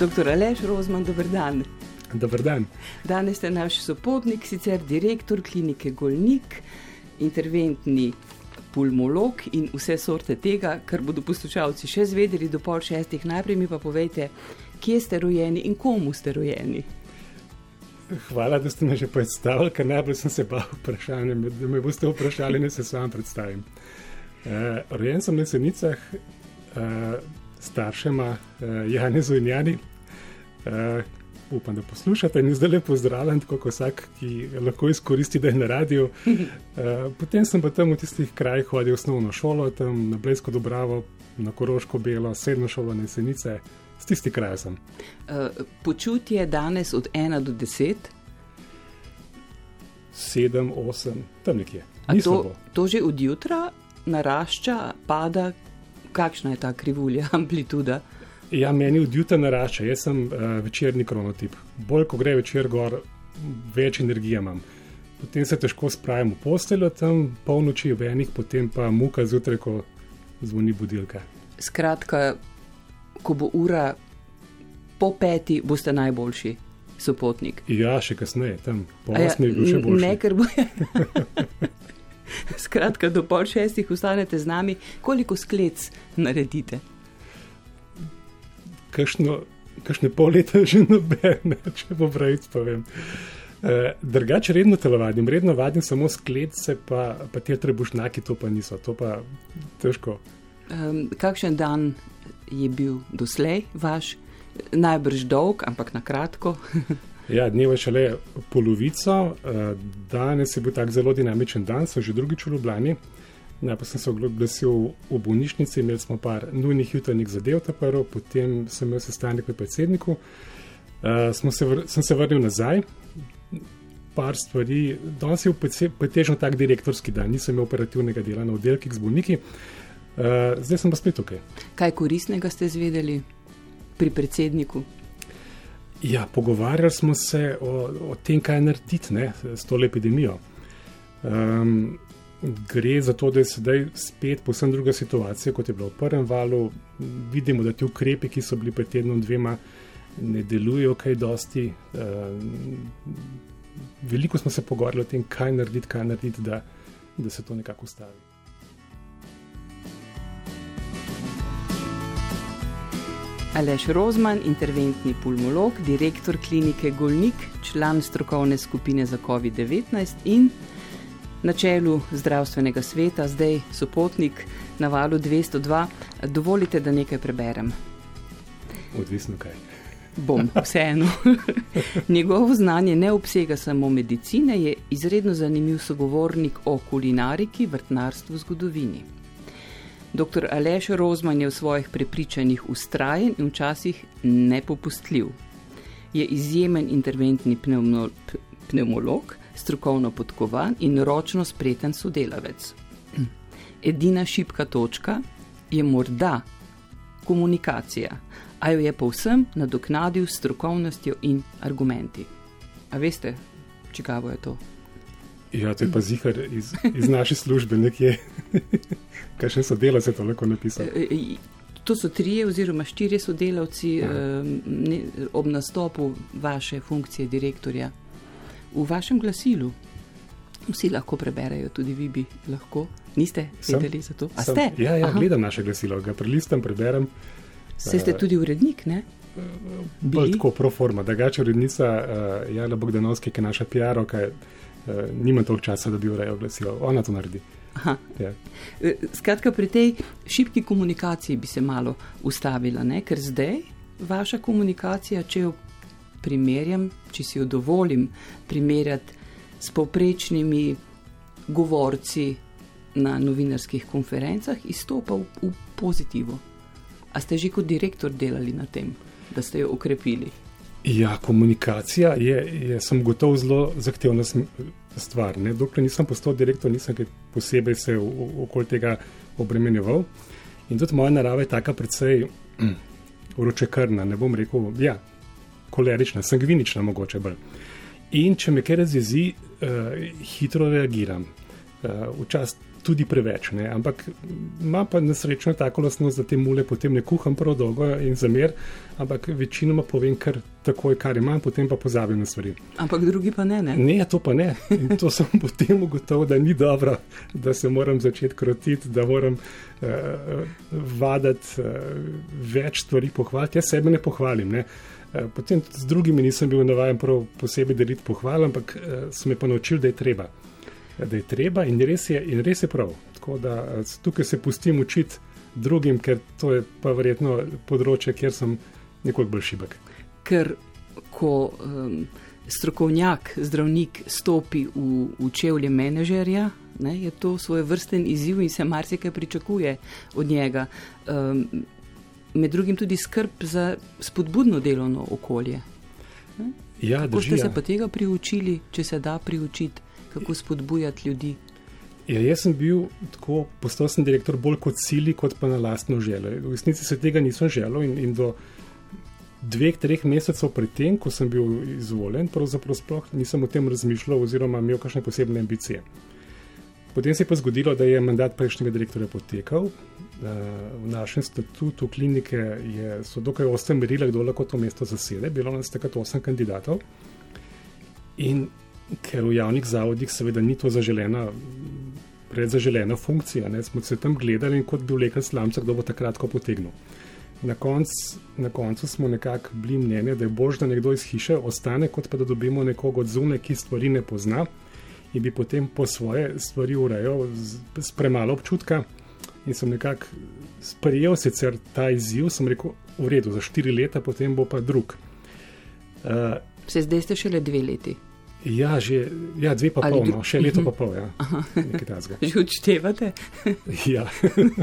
Doktor Aleš Rozman, dober dan. Dober dan. Danes ste naš sopotnik, sicer direktor klinike Golnik, interventni pulmolog in vse sorte tega, kar bodo poslušalci še zvedeli do pol šestih. Najprej mi pa povejte, kje ste rojeni in komu ste rojeni. Hvala, da ste me že predstavili, ker najbolj sem se bal vprašanja. Da me boste vprašali, ne se sam predstavim. Uh, rojen sem na Senicah, uh, staršema uh, Janezu in Jani. Uh, upam, da poslušate in zdaj lepo pozdravljam, tako kot vsak, ki lahko izkoristi, da je na radiju. Uh, potem sem pa tam v tistih krajih hodil osnovno šolo, tam na Blesko Dobravo, na Koroško Belo, srednjo šolo na Senice, z tisti kraj sem. Uh, počutje danes od 1 do 10? 7, 8, tam nekje. To, to že od jutra narašča, pada, kakšna je ta krivulja, amplituda? Ja, meni od jutra narašča, jaz sem uh, večerni kronotip. Bolj ko gre večer gor, več energije imam. Potem se težko spravim v posteljo, tam polnoči v enih, potem pa muka zjutraj, ko zvoni budilka. Skratka, ko bo ura po peti, boste najboljši sopotnik. Ja, še kasneje, tam po osmi ja, bil še boljši. Ne, ker bo. Skratka, do pol šestih ostanete z nami, koliko sklec naredite? Kakšne pol leta že nobene, če bo pravic povem. E, drugače, redno telovadim, redno vadim samo sklece, pa, pa te trebušnjaki, to pa niso, to pa težko. Um, kakšen dan je bil doslej vaš, najbrž dolg, ampak na kratko? Ja, dneva še le polovico. Eh, danes je bil tak zelo dinamičen dan, so že drugič v Ljubljani. Najprej sem se oglasil v bolnišnici, imeli smo par nujnih jutranjih zadev, ta prvo, potem sem imel sestanek pri predsedniku. Uh, se sem se vrnil nazaj, par stvari, danes je pretežno tak direktorski dan, nisem imel operativnega dela na oddelkih z bolniki, uh, zdaj sem pa spet tukaj. Kaj koristnega ste izvedeli pri predsedniku? Ja, pogovarjali smo se o, o tem, kaj narediti ne, s to epidemijo. Um, gre za to, da je sedaj spet posebno druga situacija, kot je bila v prvem valu. Vidimo, da ti ukrepi, ki so bili pred tednom dvema, ne delujejo kaj dosti. Um, veliko smo se pogovarjali o tem, kaj narediti, kaj narediti, da, da se to nekako ustavi. Aleš Rozman, interventni pulmolog, direktor klinike Golnik, član strokovne skupine za COVID-19 in na čelu zdravstvenega sveta, zdaj sopotnik na valu 202. Dovolite, da nekaj preberem. Odvisno kaj. Bom, vseeno. Njegovo znanje ne obsega samo medicine, je izredno zanimiv sogovornik o kulinariki, vrtnarstvu, zgodovini. Dr. Aleš Rozman je v svojih prepričanjih ustrajen in včasih nepopustljiv. Je izjemen interventni pneumo, pneumolog, strokovno podkovan in ročno spreten sodelavec. Edina šipka točka je morda komunikacija, a jo je povsem nadoknadil s strokovnostjo in argumenti. A veste, čigavo je to? Ja, to je pa zihar iz, iz naše službe nekje. Kaj še sodelavci to lahko napisali? E, e, to so trije oziroma štirje sodelavci ja. ne, ob nastopu vaše funkcije direktorja. V vašem glasilu vsi lahko preberejo, tudi vi bi lahko. Niste vedeli za to? Sem, ja, ja gledam naše glasilo, ga prelistam, preberem. Se ste tudi urednik, ne? Bolj tako pro forma, drugače urednica uh, Jana Bogdanovski, ki je naša PR-ovka, uh, nima toliko časa, da bi urejal glasilo. Ona to naredi. Ja. E, skratka, pri tej šibki komunikaciji bi se malo ustavila, ne? ker zdaj vaša komunikacija, če jo primerjam, če si jo dovolim primerjati s povprečnimi govorci na novinarskih konferencah, izstopa v, v pozitivo. A ste že kot direktor delali na tem, da ste jo okrepili? Ja, komunikacija je, je sem gotovo zelo zahtevna stvar. Ne? Dokler nisem postal direktor, nisem posebej se okoli tega obremenjeval. In tudi moja narava je taka precej vročekrna, ne bom rekel, ja, kolerična, sangvinična mogoče bolj. In če me kaj razjezi, uh, hitro reagiram. Uh, včasih tudi preveč. Ne. Ampak ima pa nesrečno tako lasnost, da te mule potem ne kuham prav dolgo in zamer, ampak večinoma povem kar takoj, kar imam, potem pa pozabim na stvari. Ampak drugi pa ne. Ne, ne to pa ne. In to sem potem ugotovil, da ni dobro, da se moram začeti krotiti, da moram uh, vaditi uh, več stvari pohvaliti. Jaz sebe ne pohvalim. Ne. Uh, potem z drugimi nisem bil navaden prav posebej deliti pohval, ampak uh, sem me pa naučil, da je treba da je treba in res je, in res je prav. Tako da eh, tukaj se pustim učiti drugim, ker to je pa verjetno področje, kjer sem nekoliko bolj šibek. Ker ko um, strokovnjak, zdravnik stopi v, v čevlje menedžerja, ne, je to svoj vrsten izziv in se marsikaj pričakuje od njega. Um, med drugim tudi skrb za spodbudno delovno okolje. Ja, Kako ste se pa tega priučili, če se da priučiti? Kako spodbujati ljudi. Ja, jaz sem bil tako, postal sem direktor bolj kot sili, kot pa na lastno željo. V resnici se tega nisem želel in, in do dveh, treh mesecev predtem, ko sem bil izvoljen, pravzaprav sploh nisem o tem razmišljal oziroma imel kakšne posebne ambicije. Potem se je pa zgodilo, da je mandat prejšnjega direktorja potekal. Eh, v našem statutu klinike je, so dokaj ostre merila, kdo lahko to mesto zasede. Bilo nas takrat osem kandidatov. In ker v javnih zavodih seveda ni to zaželena, predzaželena funkcija. Ne, smo se tam gledali in kot bi vlekel slamce, kdo bo takrat ko potegnil. Na, konc, na koncu smo nekako bili mnenja, da je bož, da nekdo iz hiše ostane, kot pa da dobimo nekoga od zune, ki stvari ne pozna in bi potem po svoje stvari urejal z, z premalo občutka. In sem nekako sprejel sicer ta izziv, sem rekel, v redu, za štiri leta, potem bo pa drug. Uh, Se zdaj ste šele dve leti. Ja, že ja, dve pa pol, no, še leto pa pol, ja. Že odštevate? ja,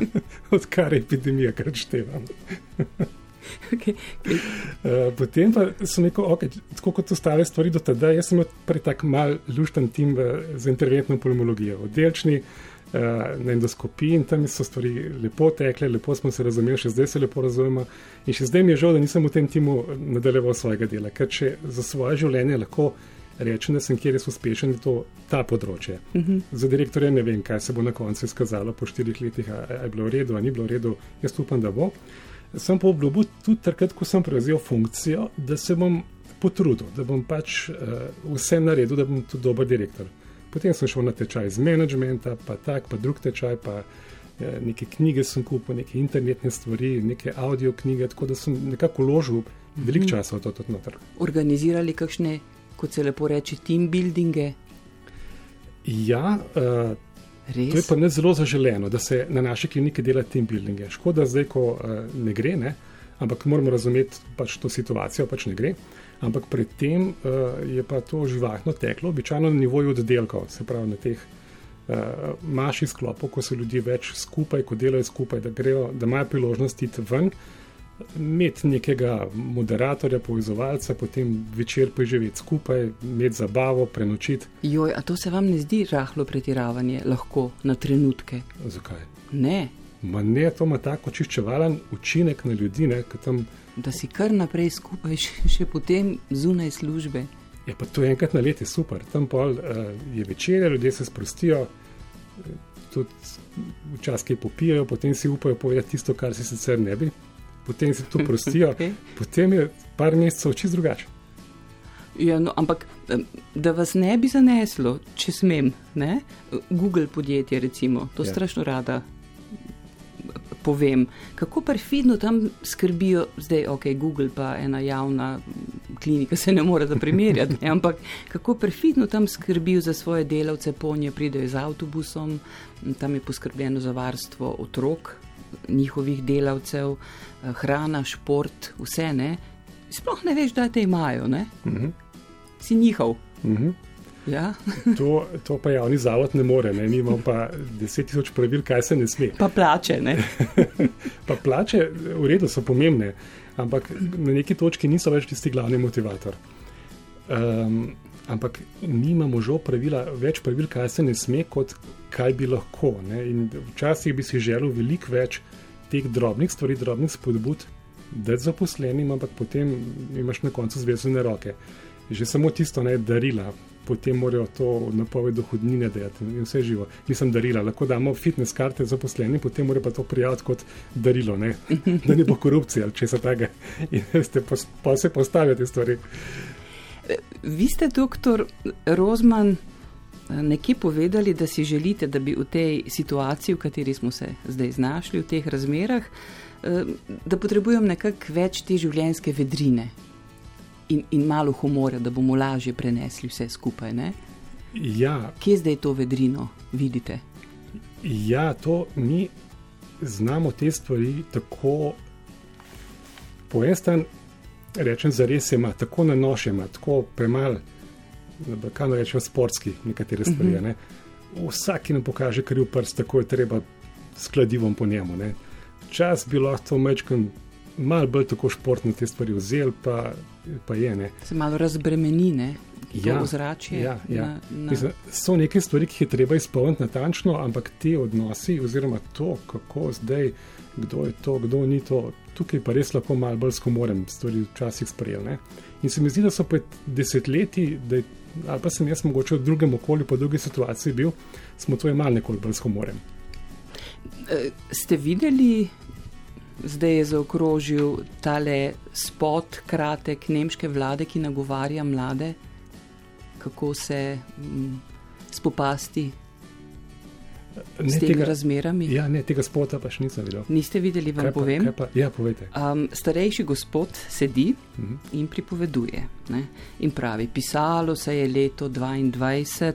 odkar je epidemija, kar odštevam. Okay, okay. Uh, potem pa sem rekel, okay, tako kot ostale stvari do tada, jaz sem prej tak mal lušten tim v, za interventno pulmologijo, oddelčni uh, na endoskopiji in tam so stvari lepo tekle, lepo smo se razumeli, še zdaj se lepo razumemo in še zdaj mi je žal, da nisem v tem timu nadaljeval svojega dela, ker če za svoje življenje lahko rečem, da sem kjer res uspešen, je to ta področje. Uh mhm. -huh. Za direktorja ne vem, kaj se bo na koncu izkazalo po štirih letih, ali je bilo v redu, ali ni bilo v redu. Jaz upam, da bo. Sem pa obljubil tudi takrat, ko sem prevzel funkcijo, da se bom potrudil, da bom pač uh, vse naredil, da bom tudi dober direktor. Potem sem šel na tečaj iz menedžmenta, pa tak, pa drug tečaj, pa eh, neke knjige sem kupil, neke internetne stvari, neke audio knjige, tako da sem nekako vložil veliko mhm. časa v to tudi noter. Organizirali kakšne kot se lepo reče, team buildinge. Ja, uh, to je pa ne zelo zaželeno, da se na naši kliniki dela team buildinge. Škoda zdaj, ko uh, ne gre, ne? ampak moramo razumeti pač to situacijo, pač ne gre. Ampak predtem uh, je pa to živahno teklo, običajno na nivoju oddelkov, se pravi na teh uh, maših sklopov, ko so ljudje več skupaj, ko delajo skupaj, da, grejo, da imajo priložnost iti ven imeti nekega moderatorja, povezovalca, potem večer preživeti skupaj, imeti zabavo, prenočiti. Joj, a to se vam ne zdi rahlo pretiravanje, lahko na trenutke? Zakaj? Ne. Ma ne, to ima tako očiščevalen učinek na ljudi. Ne, tam... Da si kar naprej skupaj, še, še potem zunaj službe. Je ja, pa to enkrat na leti super. Tam pol uh, je večer, ljudje se sprostijo, tudi včasih popijajo, potem si upajo povedati tisto, kar si sicer ne bi potem se to prostijo, okay. potem je par mesecev čisto drugače. Ja, no, ampak da vas ne bi zaneslo, če smem, ne? Google podjetje, recimo, to ja. strašno rada povem. Kako perfidno tam skrbijo, zdaj ok, Google pa ena javna klinika se ne more zaprimerjati, ne? ampak kako perfidno tam skrbijo za svoje delavce, ponje pridejo z avtobusom, tam je poskrbljeno za varstvo otrok, njihovih delavcev, eh, hrana, šport, vse ne. Sploh ne veš, da te imajo, ne? Uh mhm. -huh. si njihov. Uh mhm. -huh. ja? to, to pa javni zavod ne more, ne imamo pa deset tisoč pravil, kaj se ne sme. Pa plače, ne. pa plače, v redu, so pomembne, ampak na neki točki niso več tisti glavni motivator. Um, ampak nimamo žal pravila, več pravil, kaj se ne sme, kot kaj bi lahko. Ne? In včasih bi si želel veliko več teh drobnih stvari, drobnih spodbud, da je zaposlenim, ampak potem imaš na koncu zvezane roke. Že samo tisto, da je darila, potem morajo to napoved dohodnine dajati in vse živo. Nisem darila, lahko damo fitness karte zaposleni, potem mora pa to prijaviti kot darilo, ne? da ne bo korupcija ali česa takega. In ste pa se postavljate stvari. Vi ste, doktor Rozman, nekje povedali, da si želite, da bi v tej situaciji, v kateri smo se zdaj znašli, v teh razmerah, da potrebujem nekako več te življenjske vedrine in, in malo humora, da bomo lažje prenesli vse skupaj. Ne? Ja. Kje zdaj to vedrino vidite? Ja, to mi znamo te stvari tako po en stran, rečem, za res ima, tako na nošema, tako premalo, kaj naj rečem, sportski nekatere stvari. Uh -huh. ne? Vsak, ki nam pokaže kriv prst, tako je treba s kladivom po njemu. Ne? Čas bi lahko to mečkam malo bolj tako športno te stvari vzel, pa, pa je ne. Se malo razbremeni, ne. Ja, ozračje. Ja, ja. Na, na... Mislim, so neke stvari, ki jih je treba izpolniti natančno, ampak ti odnosi, oziroma to, kako zdaj, kdo je to, kdo ni to, tukaj pa res lahko malo bolj skomorem stvari včasih sprejel. In se mi zdi, da so pred desetletji, je, ali pa sem jaz mogoče v drugem okolju, po drugi situaciji bil, smo to imeli nekoliko bolj skomorem. E, ste videli zdaj je zaokrožil tale spot, kratek nemške vlade, ki nagovarja mlade, kako se m, spopasti s temi tega, razmerami. Ja, ne, tega spota pa še nisem videl. Niste videli, vam kaj pa, povem? Pa, ja, um, starejši gospod sedi uh mhm. -huh. in pripoveduje. Ne? In pravi, pisalo se je leto 22,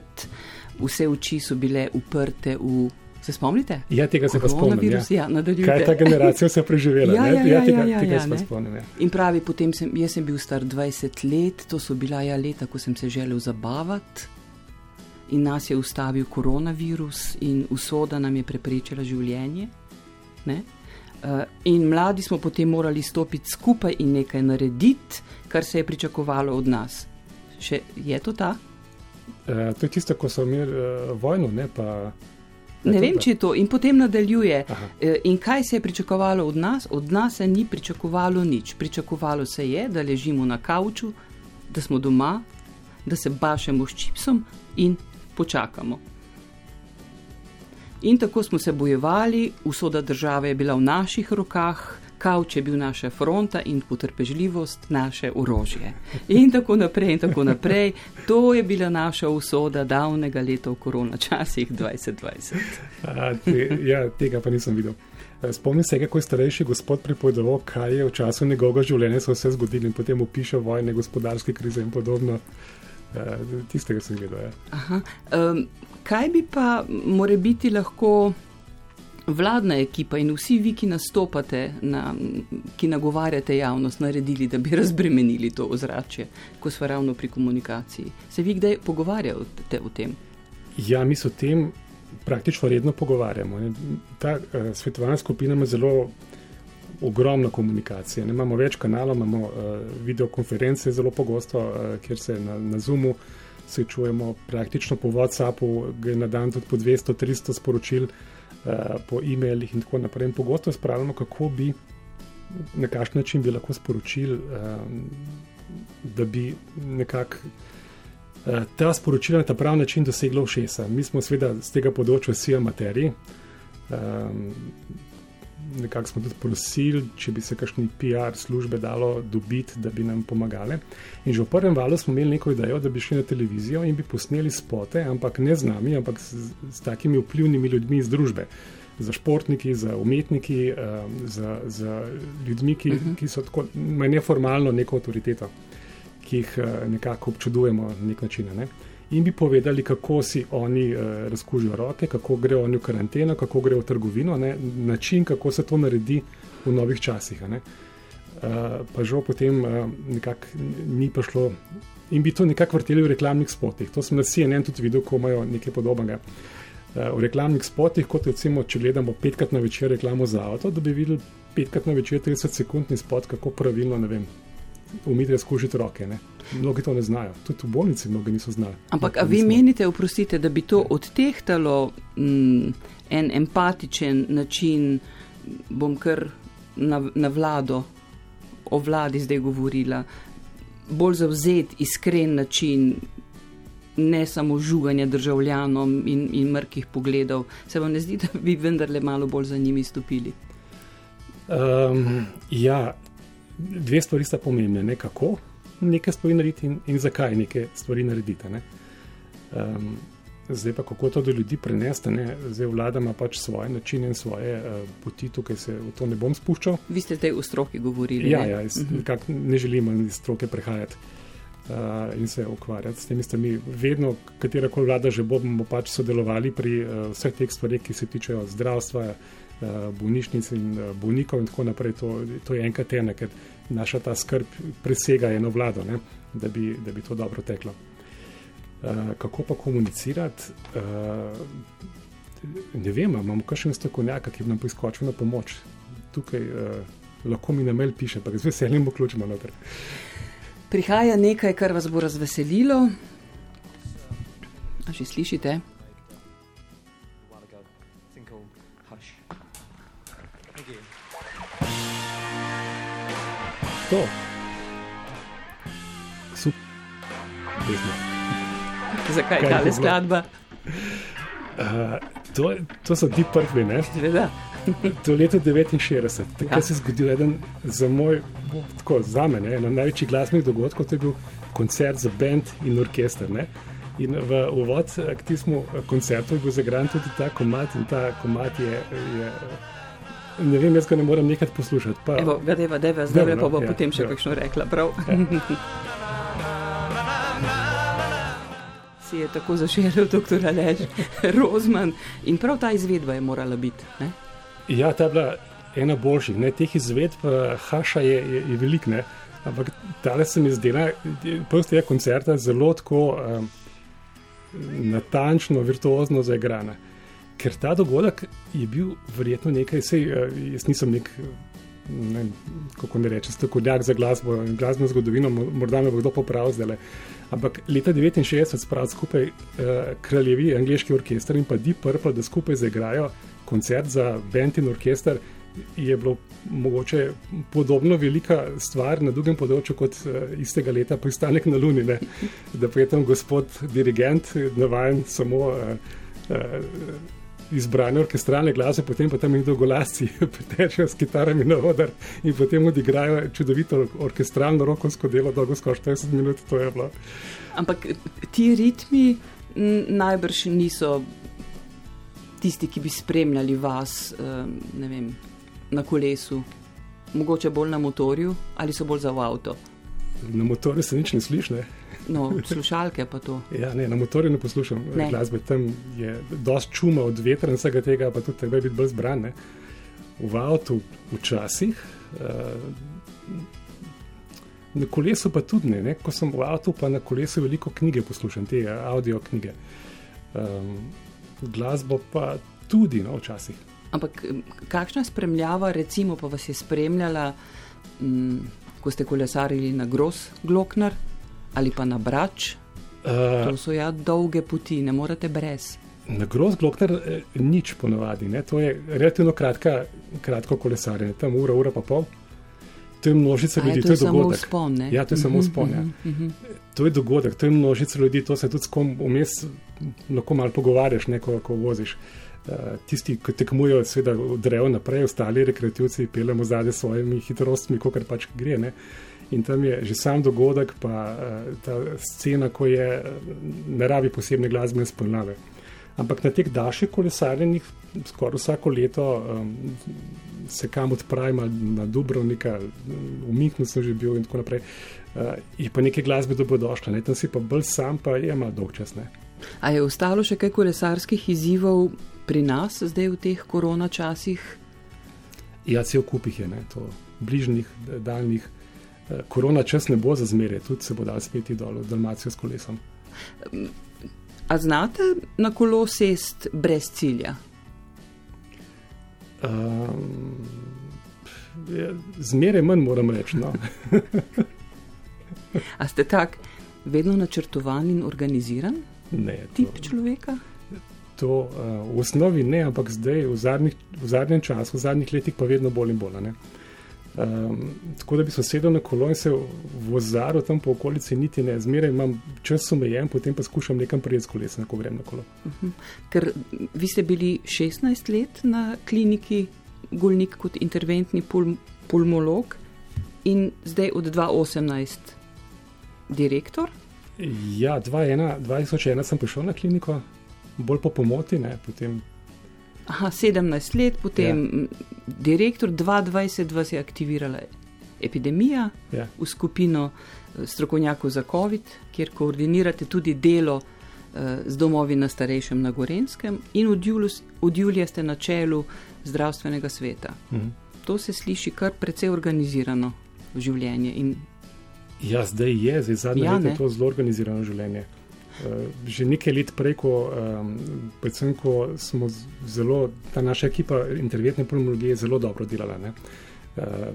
vse oči so bile uprte v Se spomnite? Ja, tega se pa spomnim. Ja. Ja, Kaj je ta generacija se preživela? ja, ja, ja, ja, tega, ja, ja, tega ja, se pa spomnim. Ja. In pravi, potem sem, jaz sem bil star 20 let, to so bila ja leta, ko sem se želel zabavati. In nas je ustavil koronavirus, in usoda nam je preprečila življenje. Uh, in mladi smo potem morali stopiti skupaj in nekaj narediti, kar se je pričakovalo od nas. Še je to ta? Uh, to je tisto, ko so imeli uh, vojno, ne pa. Ne vem, če je to. In potem nadaljuje. Aha. E, in kaj se je pričakovalo od nas? Od nas se ni pričakovalo nič. Pričakovalo se je, da ležimo na kavču, da smo doma, da se bašemo s čipsom in počakamo. In tako smo se bojevali, usoda države je bila v naših rokah, kavč je bil naša fronta in potrpežljivost naše orožje. In tako naprej, in tako naprej. To je bila naša usoda davnega leta v korona časih 2020. A, te, ja, tega pa nisem videl. Spomnim se, kako je starejši gospod pripovedoval, kaj je v času njegovega življenja se vse zgodilo in potem opiše vojne, gospodarske krize in podobno. Tistega sem videl. Ja. Um, kaj bi pa more biti lahko vladna ekipa in vsi vi, ki nastopate, na, ki nagovarjate javnost, naredili, da bi razbremenili to ozračje, ko smo ravno pri komunikaciji? Se vi kdaj pogovarjate o tem? Ja, mi se o tem praktično redno pogovarjamo. Ta uh, svetovalna skupina ima zelo ogromno komunikacije. Ne, imamo več kanalov, imamo uh, videokonference zelo pogosto, uh, kjer se na, na Zoomu srečujemo, praktično po WhatsAppu, gre na dan tudi po 200-300 sporočil. Uh, po e-mailih in tako naprej. In pogosto spravljamo, kako bi, na kakšen način bi lahko sporočili, um, da bi nekako uh, ta sporočila na ta pravi način dosegla všesa. Mi smo seveda z tega področja vsi amateriji. Um, nekako smo tudi prosili, če bi se kakšni PR službe dalo dobiti, da bi nam pomagali. In že v prvem valu smo imeli neko idejo, da bi šli na televizijo in bi posneli spote, ampak ne z nami, ampak s, s takimi vplivnimi ljudmi iz družbe. Za športniki, za umetniki, um, za, za ljudmi, ki, uh mhm. -huh. ki so tako neformalno neko avtoriteto, ki jih uh, nekako občudujemo na nek način. Ne? In bi povedali, kako si oni uh, razkužijo roke, kako grejo oni v karanteno, kako grejo v trgovino, ne? način, kako se to naredi v novih časih. Uh, pa žal potem uh, nekako ni prišlo in bi to nekako vrteli v reklamnih spotih. To sem na CNN tudi videl, ko imajo nekaj podobnega. V reklamnih spotih, kot recimo, če gledamo petkrat na večer reklamo za avto, da bi videli petkrat na večer 30-sekundni spot, kako pravilno, ne vem, umiti razkužiti roke. Ne? Mnogi to ne znajo, tudi v bolnici mnogi niso znali. Ampak, vi nismo... menite, oprostite, da bi to odtehtalo m, mm, en empatičen način, bom kar na, na vlado, o vladi zdaj govorila, bolj zauzet, iskren način, ne samo žuganja državljanom in, in mrkih pogledov. Se vam ne zdi, da bi vendarle malo bolj za njimi stopili? Um, ja, dve stvari sta pomembne. Ne kako nekaj stvari narediti in, in zakaj nekaj stvari narediti. Ne? Um, zdaj pa kako to do ljudi prenesti. Zdaj vlada ima pač svoje načine in svoje uh, poti, tukaj se v to ne bom spuščal. Vi ste tej v stroki govorili. Ja, ja jaz, uh mhm. -huh. ne želim iz stroke prehajati. Uh, in se ukvarjati s temi stvarmi. Vedno, katera koli vlada že bo, bomo pač sodelovali pri uh, vseh teh stvareh, ki se tičejo zdravstva, uh, bolnišnic in eh, bolnikov in tako naprej. To, to je enkrat ena, ker naša ta skrb presega eno vlado, ne, da, bi, da bi to dobro teklo. Uh, kako pa komunicirati? Ne vem, imamo kakšen strokovnjak, ki bi nam priskočil na pomoč. Tukaj lahko mi na mail piše, pa z veseljem vključimo noter. Prihaja nekaj, kar vas bo razveselilo. A že slišite? To. Zakaj je ta skladba? Uh, to, to so ti prvi, ne? Zveda. To je leto 69, takrat ja. se je zgodil eden za moj, tako za me, eno največjih glasbenih dogodkov, to je bil koncert za bend in orkester. Ne? In v uvod k tistemu koncertu je bil zagran tudi ta komat in ta komat je. je Ne vem, jaz ga ne morem nekaj poslušati. Pa... Evo, gadeva, deva, zdaj pa bo ja, potem še ja. kakšno rekla. Ja. si je tako zaširil dr. Alež Rozman in prav ta izvedba je morala biti. Ne? Ja, ta je bila ena boljših. Ne? Teh izvedb Haša je, je, je velik, ne? ampak tale se mi zdela, prosti je koncerta zelo tako um, natančno, virtuozno zaigrana ker ta dogodek je bil verjetno nekaj, sej, uh, jaz nisem nek, ne, kako ne rečem, strokovnjak za glasbo in glasbeno zgodovino, morda me bo kdo popravil zdaj. Ampak leta 69 spravili skupaj uh, kraljevi angliški orkester in pa Deep Purple, da skupaj zaigrajo koncert za bend in orkester. Je bilo mogoče podobno velika stvar na drugem področju kot uh, istega leta pristanek na Luni, ne? da pa je tam gospod dirigent, navaden samo uh, uh, izbrane orkestralne glase, potem pa tam jih dolgolasci pretečejo s kitarami na odr in potem odigrajo čudovito orkestralno rokovsko delo, dolgo skoraj 40 minut, to je bilo. Ampak ti ritmi najbrž niso tisti, ki bi spremljali vas vem, na kolesu, mogoče bolj na motorju ali so bolj za avto. Na motorju se nič ne sliši. No, slušalke pa to. Ja, ne, na motorju ne poslušam ne. glasbe, tam je dosti čuma od vetra in vsega tega, pa tudi treba biti bolj zbran. V avtu včasih, uh, na kolesu pa tudi ne, ne. Ko sem v avtu, pa na kolesu veliko knjige poslušam, te audio knjige. Um, glasbo pa tudi, no, včasih. Ampak kakšna spremljava, recimo, pa vas je spremljala, m, ko ste kolesarili na Gros, Gloknar? Ali pa na Brač. Uh, to so ja dolge poti, ne morete brez. Na Groz Glokner eh, nič ponovadi, ne? to je relativno kratka, kratko kolesarjenje, tam ura, ura pa pol. To je množica ljudi, to je, to je dogodek. Spon, ja, to je samo spon. Ja. Uh -huh. To je dogodek, to je množica ljudi, to se tudi s kom vmes lahko malo pogovarjaš, ne, ko, ko voziš. Uh, tisti, ki tekmujejo, seveda odrejo naprej, ostali rekreativci pelemo zadaj s svojimi hitrostmi, kot pač gre. Uh, In tam je že sam dogodek, pa uh, ta scena, ko je eh, ne rabi posebne glasbene spolnave. Ampak na teh daljših kolesarjenjih, skoraj vsako leto um, se kam odpravim na Dubrovnika, v Mihnu sem že bil in tako naprej. Uh, je pa nekaj glasbe dobrodošle, ne? tam si pa bolj sam, pa je ima dolg čas. Ne? A je ostalo še kaj kolesarskih izzivov pri nas, zdaj v teh korona časih? Ja, cel kup jih je, ne? to bližnjih, daljnih. Eh, korona čas ne bo za zmeraj, tudi se bo dal spet dol v Dalmacijo s kolesom. A znate na kolo sest brez cilja? Um, zmeraj manj moram reči. No. A ste tak vedno načrtovan in organiziran? Ne. Tip to, človeka? To uh, v osnovi ne, ampak zdaj v, zadnjih, v zadnjem času, v zadnjih letih pa vedno bolj in bolj. Um, tako da bi se sedel na kolo in se vozil tam po okolici, niti ne, zmeraj imam čas omejen, potem pa skušam nekam prijeti s kolesom, ko grem na kolo. Uh mhm. -huh. Ker vi ste bili 16 let na kliniki Gulnik kot interventni pul pulmolog in zdaj od 2018 direktor. Ja, 2001 sem prišel na kliniko, bolj po pomoti, ne, potem Aha, 17 let, potem ja. direktor, 22 vas je aktivirala epidemija ja. v skupino eh, strokovnjakov za COVID, kjer koordinirate tudi delo eh, z domovi na starejšem na Gorenskem in od, julu, od julija ste na čelu zdravstvenega sveta. Mhm. To se sliši kar precej organizirano življenje. In... Ja, zdaj je, zdaj zadnje ja, leta je to zelo organizirano življenje. Eh, že nekaj let prej, ko, um, predvsem, ko smo zelo, ta naša ekipa interventne pulmologije zelo dobro delala. Ne? Uh,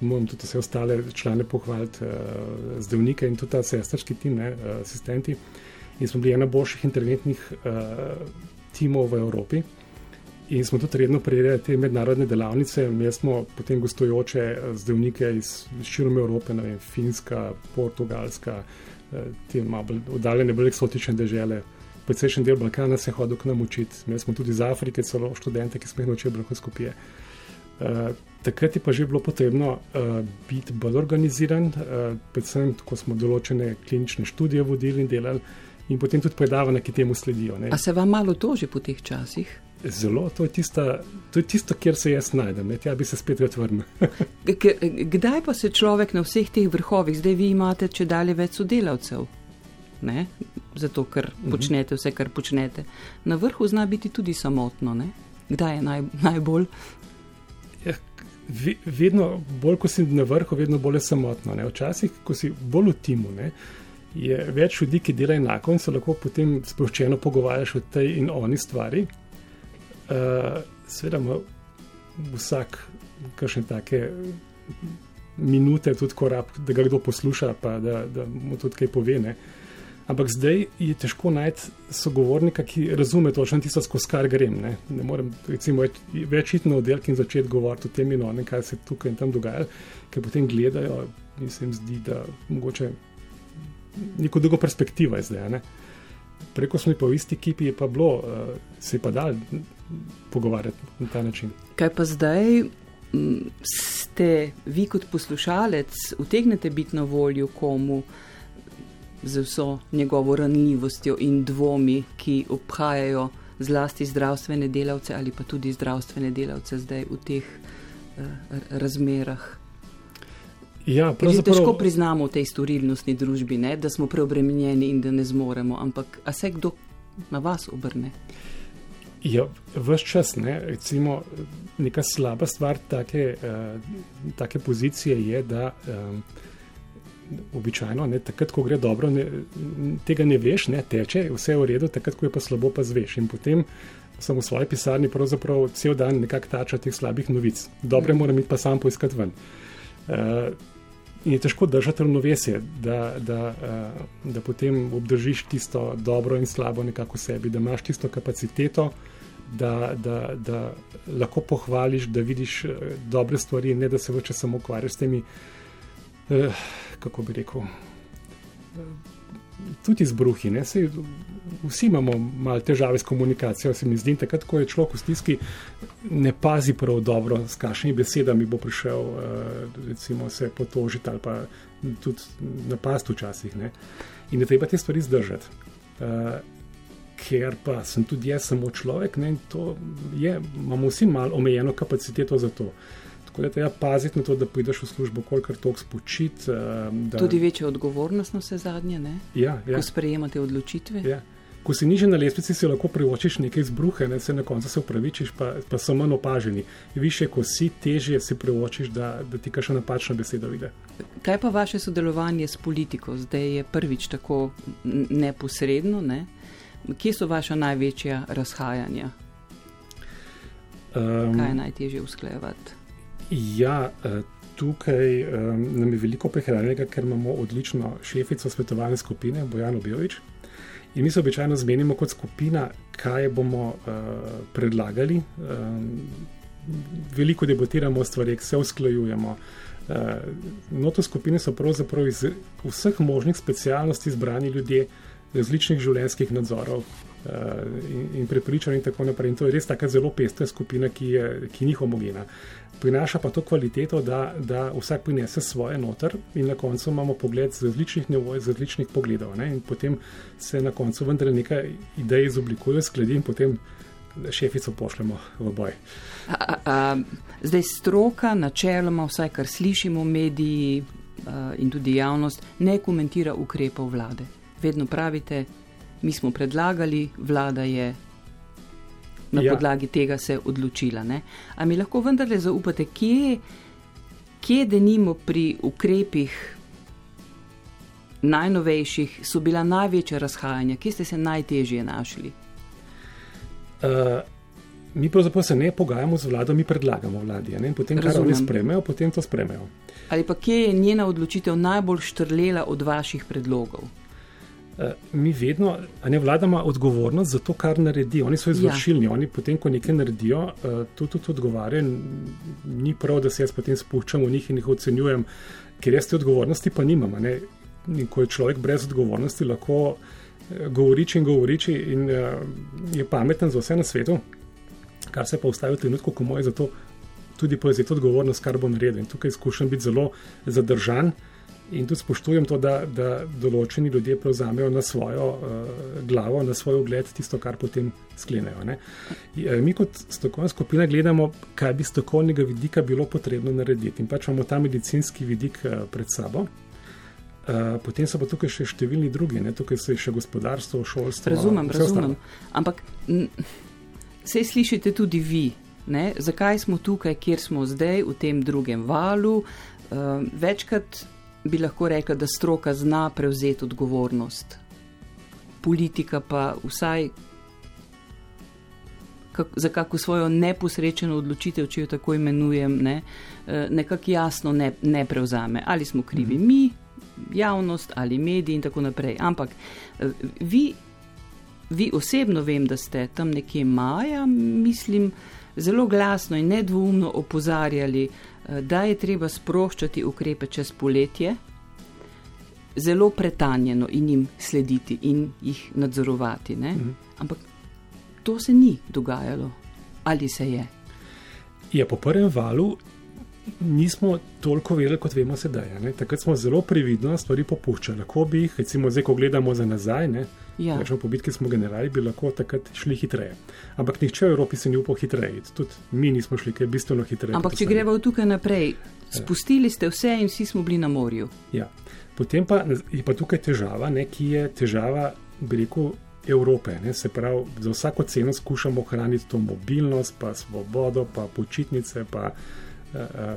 moram tudi vse ostale člane pohvaliti, uh, zdravnike in tudi ta sestrski tim, ne, uh, asistenti. In smo bili ena boljših interventnih uh, timov v Evropi. In smo tudi redno prejeli te mednarodne delavnice. Mi smo potem gostujoče zdravnike iz širom Evrope, vem, Finska, Portugalska, uh, te malo oddaljene, bolj eksotične države. Precejšen del Balkana se je hodil k nam učiti, imeli smo tudi iz Afrike celo študente, ki smo jih naučili bronhoskopije. Uh, takrat je pa že bilo potrebno uh, biti bolj organiziran, uh, predvsem, ko smo določene klinične študije vodili in delali, in potem tudi predavanja, ki temu sledijo. Ne. A se vam malo toži po teh časih? Zelo, to je, tista, to je tisto, kjer se jaz najdem, tja bi se spet vrnil. Kdaj pa se človek na vseh teh vrhovih, zdaj vi imate če dalje več sodelavcev, ne? zato ker mhm. počnete vse, kar počnete. Na vrhu zna biti tudi samotno, ne? kdaj je naj, najbolj? Ja, vedno bolj, ko si na vrhu, vedno bolj je samotno. Ne? Včasih, ko si bolj v timu. Ne? Je več ljudi, ki delajo enako in se lahko potem sproščeno pogovarjaš o tej in oni stvari. Uh, Sveda ima vsak kakšne take minute, tudi korab, da ga kdo posluša, pa da, da mu tudi kaj pove. Ne? Ampak zdaj je težko najti sogovornika, ki razume točno tisto, skozi kar grem. Ne, ne morem recimo, več iti na oddelek in začeti govoriti o tem in o tem, kaj se tukaj in tam dogaja, ker potem gledajo in se jim zdi, da mogoče neko drugo perspektivo je zdaj. Ne. Preko smo pa v isti ekipi, je pa bilo, uh, se je pa dal pogovarjati na ta način. Kaj pa zdaj ste vi kot poslušalec, utegnete biti na voljo komu z vso njegovo ranljivostjo in dvomi, ki obhajajo zlasti zdravstvene delavce ali pa tudi zdravstvene delavce zdaj v teh uh, razmerah? Ja, pravzaprav... Težko priznamo v tej storilnostni družbi, ne, da smo preobremenjeni in da ne zmoremo, ampak a se kdo na vas obrne? Ja, vse čas, ne, recimo, neka slaba stvar take, uh, take pozicije je, da um, običajno, ne, takrat, ko gre dobro, ne, tega ne veš, ne teče, vse je v redu, takrat, ko je pa slabo, pa zveš. In potem sem v svoji pisarni pravzaprav cel dan nekako tača teh slabih novic. Dobre moram iti pa sam poiskati ven. Uh, In je težko držati ravnovesje, da, da, uh, da potem obdržiš tisto dobro in slabo nekako v sebi, da imaš tisto kapaciteto, da, da, da lahko pohvališ, da vidiš uh, dobre stvari, ne da se vse samo ukvarjaš s temi, uh, kako bi rekel. Uh, tudi izbruhi. Sej, vsi imamo malo težave s komunikacijo, se mi zdi, takrat, ko je človek v stiski, ne pazi prav dobro, s kakšnimi besedami bo prišel, uh, recimo, se potožiti ali pa tudi napast včasih. Ne? In je treba te stvari zdržati. Uh, ker pa sem tudi jaz samo človek ne? in to je, imamo vsi malo omejeno kapaciteto za to. Uh, Tako da je treba paziti na to, da prideš v službo, kolikor tok spočit. Eh, da... Tudi večja odgovornost na vse zadnje, ne? Ja, ja. Ko sprejemate odločitve. Ja. Ko si niže na lestvici, si lahko privočiš nekaj izbruhe, ne? se na koncu se upravičiš, pa, pa so manj opaženi. Više, ko si, težje si privočiš, da, da ti kaša napačna beseda vide. Kaj pa vaše sodelovanje s politiko? Zdaj je prvič tako neposredno. Ne? Kje so vaša največja razhajanja? Um, Kaj je najtežje usklejevati? Ja, eh, tukaj um, nam je veliko prehranjenega, ker imamo odlično šefico svetovalne skupine, Bojano Bijovič. In mi se običajno zmenimo kot skupina, kaj bomo uh, predlagali. Um, veliko debatiramo o stvarih, se usklajujemo. Noto skupine so pravzaprav iz vseh možnih specialnosti izbrani ljudje, različnih življenjskih nadzorov in, in prepričanj in tako naprej. In to je res tako zelo pestra skupina, ki, je, ki ni homogena prinaša pa to kvaliteto, da, da vsak prinese svoje noter in na koncu imamo pogled z različnih nivojev, z različnih pogledov. Ne? In potem se na koncu vendar nekaj idej izoblikuje, skladi in potem šefico pošljemo v boj. A, a, zdaj stroka, načeloma, vsaj kar slišimo v mediji a, in tudi javnost, ne komentira ukrepov vlade. Vedno pravite, mi smo predlagali, vlada je na ja. podlagi tega se odločila. Ne? A mi lahko vendarle zaupate, kje, kje denimo pri ukrepih najnovejših so bila največja razhajanja, kje ste se najtežje našli? Uh, mi pravzaprav se ne pogajamo z vlado, mi predlagamo vladi. Ne? Potem, kar Razumem. oni spremejo, potem to spremejo. Ali pa kje je njena odločitev najbolj štrlela od vaših predlogov? Eh, mi vedno, a ne vlada ima odgovornost za to, kar naredi. Oni so izvršilni, ja. oni potem, ko nekaj naredijo, uh, tudi, tudi odgovarjajo. Ni prav, da se jaz potem spuščam v njih in jih ocenjujem, ker jaz te odgovornosti pa nimam. In ko je človek brez odgovornosti, lahko uh, govoriči in govoriči in uh, je pameten za vse na svetu, kar se pa ustavi v trenutku, ko moj za to tudi povzeti odgovornost, kar bo naredil. In tukaj skušam biti zelo zadržan. In tudi spoštujem to, da, da določeni ljudje prevzamejo na svojo uh, glavo, na svoj ogled tisto, kar potem sklenejo. Ne. Eh, mi kot strokovna skupina gledamo, kaj bi strokovnega vidika bilo potrebno narediti. In pač imamo ta medicinski vidik uh, pred sabo. Uh, potem so pa tukaj še številni drugi, ne? tukaj so še gospodarstvo, šolstvo. Razumem, razumem. Ostalo. Ampak vse slišite tudi vi. Ne? Zakaj smo tukaj, kjer smo zdaj, v tem drugem valu? Uh, večkrat bi lahko rekla, da stroka zna prevzeti odgovornost, politika pa vsaj kak, za kako svojo neposrečeno odločitev, če jo tako imenujem, ne, eh, nekako jasno ne, ne prevzame. Ali smo krivi mhm. mi, javnost ali mediji in tako naprej. Ampak eh, vi, vi osebno vem, da ste tam nekje maja, mislim, zelo glasno in nedvoumno opozarjali, Eh, da je treba sproščati ukrepe čez poletje, zelo pretanjeno in jim slediti in jih nadzorovati. Mhm. Ampak to se ni dogajalo, ali se je? Je po prvem valu. Nismo toliko vedeli, kot vemo sedaj. Ne? Takrat smo zelo previdno stvari popuščali. Lahko bi jih, recimo, zdaj, ko gledamo za nazaj, ne, Ja. Rečemo, po bitki smo generali, bi lahko takrat šli hitreje. Ampak nihče v Evropi se ni upal hitreje, tudi mi nismo šli, je bistveno hitreje. Ampak če gremo tukaj naprej, spustili ste vse in vsi smo bili na morju. Ja. Potem pa je pa tukaj težava, ne, ki je težava, bi rekel, Evrope. Ne, se pravi, za vsako ceno skušamo ohraniti to mobilnost, pa svobodo, pa počitnice, pa,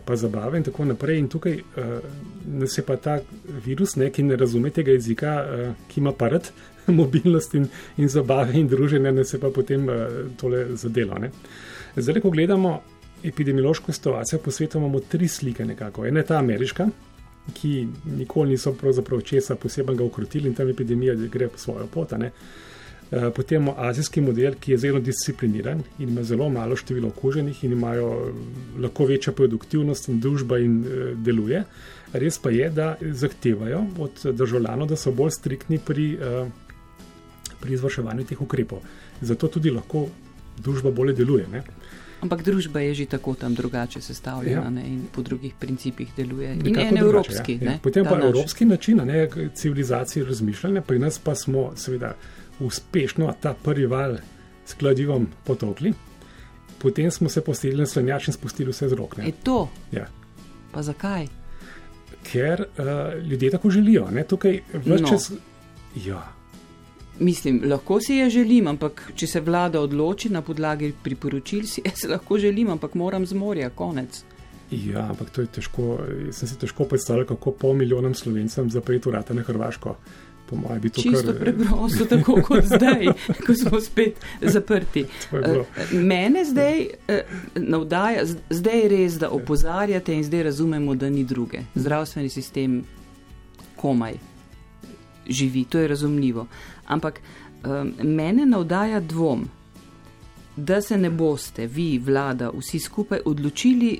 pa zabave in tako naprej. In tukaj nas je pa ta virus, ne, ki ne razume tega jezika, ki ima parat, mobilnost in, in zabave in druženje, ne se pa potem uh, tole zadelo. Ne. Zdaj, ko gledamo epidemiološko situacijo po svetu, imamo tri slike nekako. Ena je ta ameriška, ki nikoli niso pravzaprav česa posebnega ukrotili in tam epidemija gre po svojo pot. Ne. Eh, potem imamo azijski model, ki je zelo discipliniran in ima zelo malo število okuženih in imajo lahko večjo produktivnost in družba in deluje. Res pa je, da zahtevajo od državljanov, da so bolj striktni pri uh, pri izvrševanju teh ukrepov. Zato tudi lahko družba bolje deluje. Ne? Ampak družba je že tako tam drugače sestavljena ja. ne, in po drugih principih deluje. In en evropski. Ja. Ja. Potem pa naš. evropski način ne, civilizacije razmišljanja, pri nas pa smo seveda uspešno ta prvi val s kladivom potokli, potem smo se postavili na slanjač in spustili vse z rok. Je to? Ja. Pa zakaj? Ker uh, ljudje tako želijo. Ne, tukaj več no. čas. Ja. Mislim, lahko si je želim, ampak če se vlada odloči na podlagi priporočil, si jaz lahko želim, ampak moram z morja, konec. Ja, ampak to je težko. Jaz sem si težko predstavljal, kako pol milijonom slovencem zapreti vrata na Hrvaško. Po mojem, bi to Čisto kar... preprosto, tako kot zdaj, ko smo spet zaprti. Eh, mene zdaj eh, navdaja, zdaj je res, da opozarjate in zdaj razumemo, da ni druge. Zdravstveni sistem komaj živi, to je razumljivo. Ampak um, mene navdaja dvom, da se ne boste vi, vlada, vsi skupaj odločili,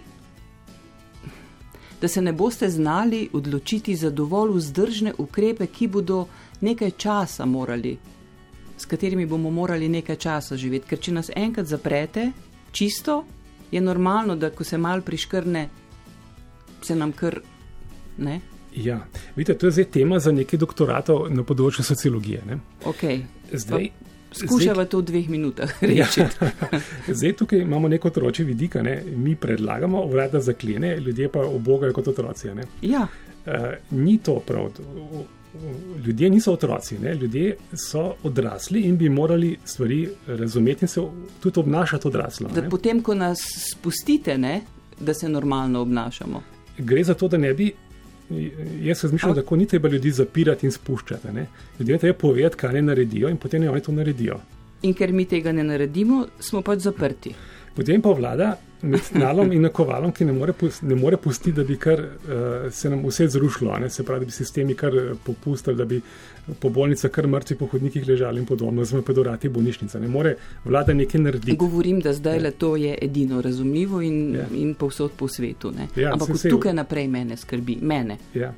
da se ne boste znali odločiti za dovolj vzdržne ukrepe, ki bodo nekaj časa morali, s katerimi bomo morali nekaj časa živeti. Ker če nas enkrat zaprete, čisto, je normalno, da ko se mal priškrne, se nam kar ne. Ja, vidite, to je zdaj tema za nekaj doktoratov na področju sociologije. Ne? Okay. Zdaj, Skušava to v dveh minutah reči. Ja, zdaj tukaj imamo neko otroče vidika, ne? mi predlagamo, vrata zaklene, ljudje pa obogajo kot otroci. Ja. Uh, ni to prav. Ljudje niso otroci, ne? ljudje so odrasli in bi morali stvari razumeti in se tudi obnašati odraslo. Da potem, ko nas spustite, ne? da se normalno obnašamo. Gre za to, da ne bi Jaz razmišljam, da tako ni treba ljudi zapirati in spuščati. Ne? Ljudje treba povedati, kaj ne naredijo, in potem oni to naredijo. In ker mi tega ne naredimo, smo pač zaprti. Potem pa vlada med nalom in nakovalom, ki ne more, ne more pustiti, da bi kar, uh, se nam vse zrušilo, ne? se pravi, da bi sistemi kar eh, popustili, da bi po bolnicah kar mrtvi po hodnikih ležali in podobno, zelo pa dorati bolnišnica. Ne more vlada nekaj narediti. Govorim, da zdaj le ja. to je edino razumljivo in, ja. in povsod po svetu. Ja, Ampak se, tukaj naprej mene skrbi, mene. Ja.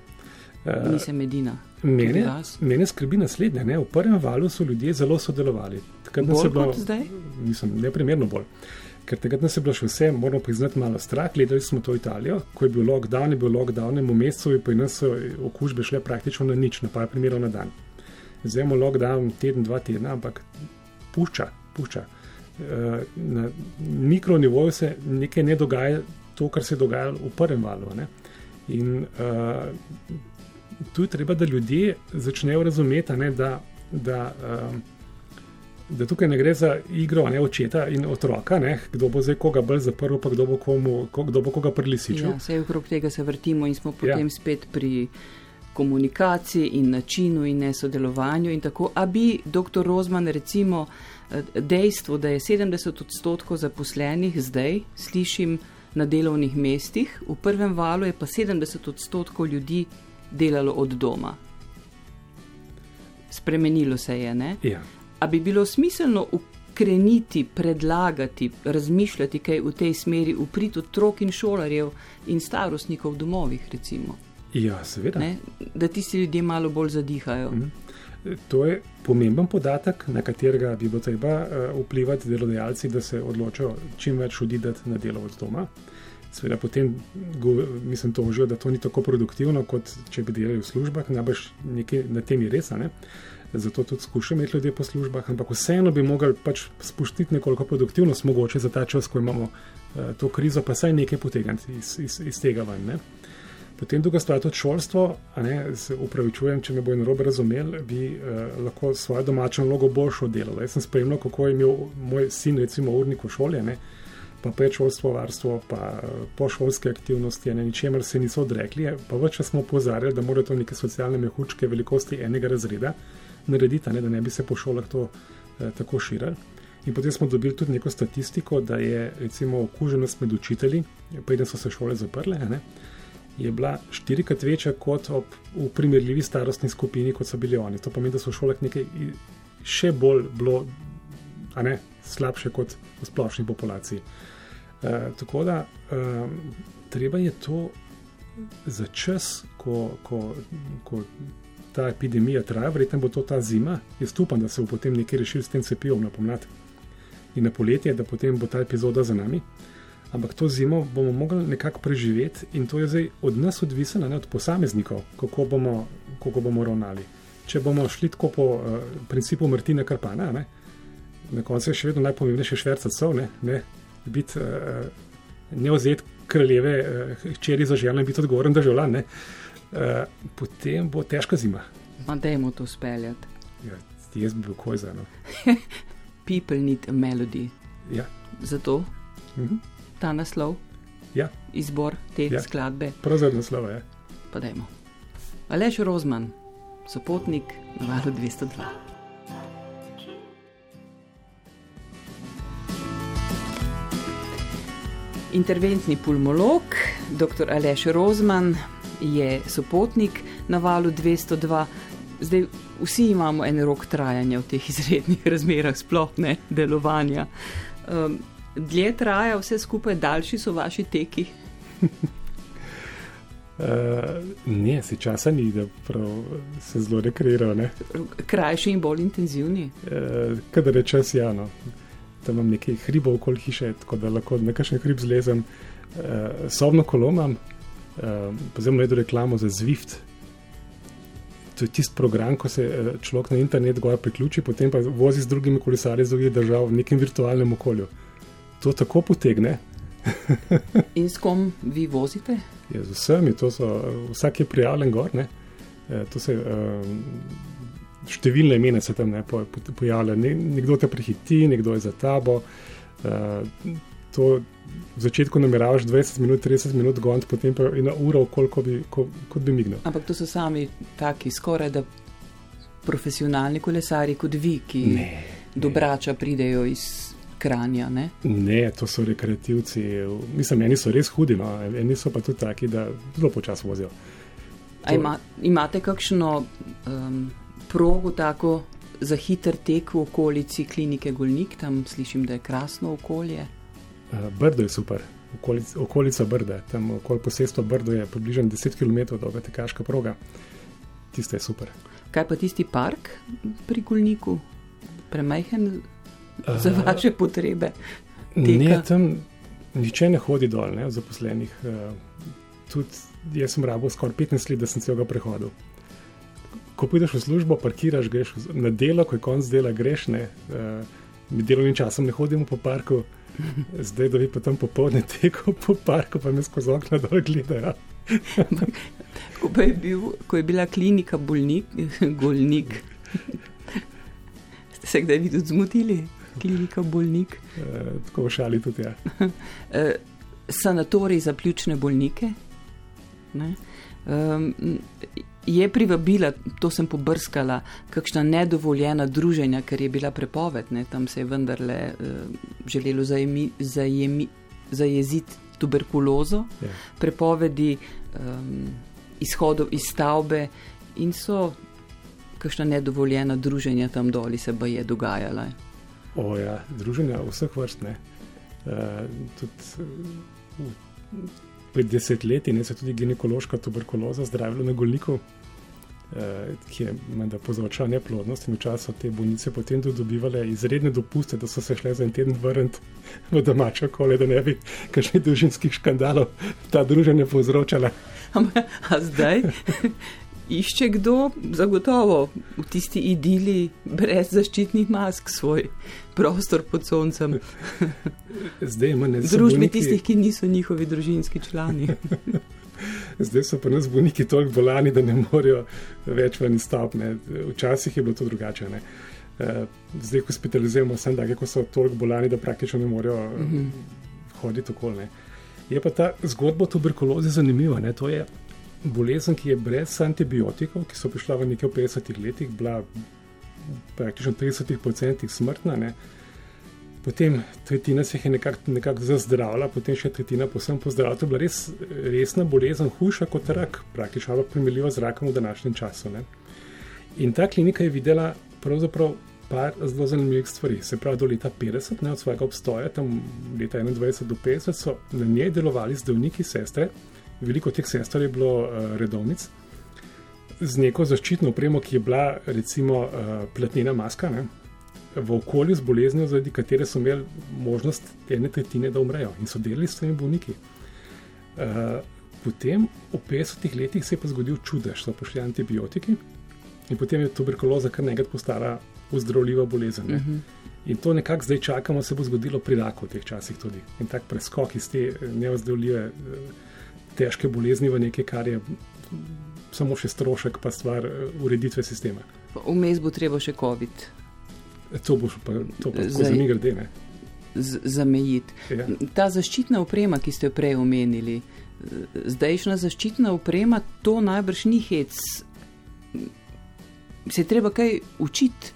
Uh, Nisem edina. Mene, mene skrbi naslednje. Ne? V prvem valu so ljudje zelo sodelovali. Bolj kot zdaj? Mislim, neprimerno bolj. Uh, ker takrat nas je bilo še vse, moramo priznati, malo strah. Gledali smo to Italijo, ko je bil lockdown, je bil lockdown, v mesecu je pa nas okužbe šle praktično na nič, na par primerov na dan. Zdaj imamo lockdown teden, dva tedna, ampak pušča, pušča. Eh, na mikronivoju se nekaj ne dogaja, to, kar se je dogajalo v prvem valu. Ne? In uh, tu je treba, da ljudje začnejo razumeti, ne, da. da uh, da tukaj ne gre za igro ne, očeta in otroka, ne, kdo bo zdaj koga bolj zaprl, pa kdo bo, komu, kdo bo koga prilisičil. Ja, vse okrog tega se vrtimo in smo potem ja. spet pri komunikaciji in načinu in nesodelovanju. In tako, a bi dr. Rozman recimo eh, dejstvo, da je 70 odstotkov zaposlenih zdaj, slišim na delovnih mestih, v prvem valu je pa 70 odstotkov ljudi delalo od doma. Spremenilo se je, ne? Ja. A bi bilo smiselno ukreniti, predlagati, razmišljati kaj v tej smeri, upriti otrok in šolarjev in starostnikov v domovih, recimo? Ja, seveda. Ne? Da tisti ljudje malo bolj zadihajo. Mm. To je pomemben podatek, na katerega bi bilo treba uh, vplivati delodajalci, da se odločijo čim več odideti na delo od doma. Sveda potem go, mislim, to užijo, da to ni tako produktivno, kot če bi delali v službah, najbrž nekaj na tem je res. Uh, zato tudi skušam imeti ljudi po službah, ampak vseeno bi mogli pač spuščiti nekoliko produktivnost, mogoče za ta čas, ko imamo uh, to krizo, pa saj nekaj potegniti iz, iz, iz tega ven. Ne? Potem druga stvar, tudi šolstvo, ne, se upravičujem, če me bo narobe razumel, bi uh, lahko svojo domačo nalogo boljšo delal. Jaz sem spremljal, kako je imel moj sin, recimo, urnik v šoli, ne, pa predšolstvo, varstvo, pa uh, pošolske aktivnosti, ne, ničemer se niso odrekli, pa več smo pozarjali, da morajo to neke socialne mehučke velikosti enega razreda narediti, ne, da ne bi se po šolah to eh, tako širilo. In potem smo dobili tudi neko statistiko, da je recimo okuženost med učitelji, preden so se šole zaprle, ne, je bila štirikrat večja kot ob, v primerljivi starostni skupini, kot so bili oni. To pomeni, da so v šolah nekaj še bolj bilo, a ne slabše kot v splošni populaciji. E, tako da e, treba je to za čas, ko, ko, ko ta epidemija traja, verjetno bo to ta zima. Jaz upam, da se bo potem nekaj rešil s tem cepivom na pomlad in na poletje, da potem bo ta epizoda za nami. Ampak to zimo bomo mogli nekako preživeti in to je zdaj od nas odvisno, ne od posameznikov, kako bomo, kako bomo ravnali. Če bomo šli tako po uh, principu Martina Karpana, ne, na koncu je še vedno najpomembnejše švercati, ne, ne biti uh, neozet kraljeve, uh, hčeri za željo in biti odgovoren državljan. Eh, potem bo težka zima. Pa dajmo to speljati. Ja, jaz bi bil koj za eno. People need a melody. Ja. Zato mhm. ta naslov, ja. izbor te ja. skladbe. Prav za naslov je. Pa dajmo. Aleš Rozman, sopotnik na valu 202. Interventni pulmolog, dr. Aleš Rozman, je sopotnik na valu 202. Zdaj, vsi imamo en rok trajanja v teh izrednih razmerah, sploh ne delovanja. Um, dlje traja vse skupaj, daljši so vaši teki? Uh, ne, si časa ni, da se zelo rekreirajo. Krajši in bolj intenzivni. Uh, Kadar je čas, ja, no. tam imam nekaj hribov okoli hiše, tako da lahko na kakšen hrib zlezem. Uh, sobno kolo imam, uh, pa zelo najdem reklamo za Zwift. To je tisti program, ko se človek na internet goja priključi, potem pa vozi z drugimi kolesarji iz drugih držav v nekem virtualnem okolju. To tako potegne. In s kom vi vozite? Ja, z vsemi, so, vsak je prijavljen gor. Ne? To se um, številne imena se tam ne pojavlja. Nekdo te prehiti, nekdo je za tabo. Uh, to v začetku nameravaš 20 minut, 30 minut gond, potem pa ena ura, koliko bi, ko, kot bi mignil. Ampak to so sami taki skoraj da profesionalni kolesari kot vi, ki ne, do brača pridejo iz kranja. Ne? ne, to so rekreativci. Mislim, eni so res hudi, no. eni so pa tudi taki, da zelo počasi vozijo. Ima, imate kakšno um, progo tako za hiter tek v okolici klinike Golnik, tam slišim, da je krasno okolje. Brdo je super, okolica, okolica Brda, tam okoli posestva Brdo je približno 10 km dolga tekaška proga. Tiste je super. Kaj pa tisti park pri Golniku? Premajhen za vaše potrebe. Ne, tam niče ne hodi dol, ne, zaposlenih. Uh, tudi jaz sem rabo skoraj 15 let, da sem celega prehodil. Ko prideš v službo, parkiraš, greš na delo, ko je konc dela, greš ne. Uh, mi delovnim časom ne hodimo po parku, zdaj da bi pa tam popoldne tekel po parku, pa me skozi okno dol gledajo. ko, je bil, ko je bila klinika bolnik, golnik, ste se kdaj vi tudi zmotili? klinika bolnik. E, tako šali tudi. Ja. e, sanatorij za pljučne bolnike. Um, je privabila, to sem pobrskala, kakšna nedovoljena druženja, ker je bila prepoved, ne? tam se je vendarle uh, želelo zajemi, zajemi, zajeziti tuberkulozo, ja. prepovedi um, izhodov iz stavbe in so kakšna nedovoljena druženja tam doli se ba je dogajala. O, ja, druženja vseh vrst. Uh, tudi, uh, pred desetletji se je tudi ginekološka tuberkuloza zdravila na Golniku, uh, ki je menda povzročala neplodnost in v času te bolnice potem dobivale izredne dopuste, da so se šle za en teden vrniti v domače okolje, da ne bi kakšnih družinskih škandalov ta druženja povzročala. A zdaj išče kdo, zagotovo v tisti idili, brez zaščitnih mask, svoj prostor pod soncem. Zdaj imamo nekaj. Družbi tistih, ki niso njihovi družinski člani. Zdaj so pa nas bolniki toliko bolani, da ne morejo več ven stopne. Včasih je bilo to drugače. Ne? Eh, zdaj hospitaliziramo samo tako, ko so toliko bolani, da praktično ne morejo mm -hmm. hoditi okoli. Je pa ta zgodba o tuberkulozi zanimiva. Ne? To je bolezen, ki je brez antibiotikov, ki so prišla v nekaj 50 letih, bila praktično 30% smrtna. Ne. Potem tretjina se je nekako nekak zazdravila, potem še tretjina posebno pozdravila. To je bila res resna bolezen, hujša kot rak, praktično primerljiva z rakom v današnjem času. Ne. In ta klinika je videla pravzaprav par zelo zanimivih stvari. Se pravi, do leta 50, ne od svojega obstoja, tam leta 21 do 50, so na njej delovali zdravniki, sestre, veliko teh sester je bilo uh, redovnic, z neko zaščitno opremo, ki je bila recimo uh, platnena maska, ne, v okolju z boleznijo, zaradi katere so imeli možnost ene tretjine, da umrejo in so delali s temi bolniki. Uh, potem v 50-ih letih se je pa zgodil čudež, so prišli antibiotiki in potem je tuberkuloza kar nekaj postala uzdravljiva bolezen. Uh mhm. -huh. In to nekako zdaj čakamo, se bo zgodilo pri raku v teh časih tudi. In tak preskok iz te neozdravljive. Uh, težke bolezni v nekaj, kar je samo še strošek, pa stvar eh, ureditve sistema. Vmes bo treba še COVID. To bo pa, to pa za mi grede. Zamejiti. Ja. Ta zaščitna oprema, ki ste jo prej omenili, zdajšnja zaščitna oprema, to najbrž ni hec. Se je treba kaj učiti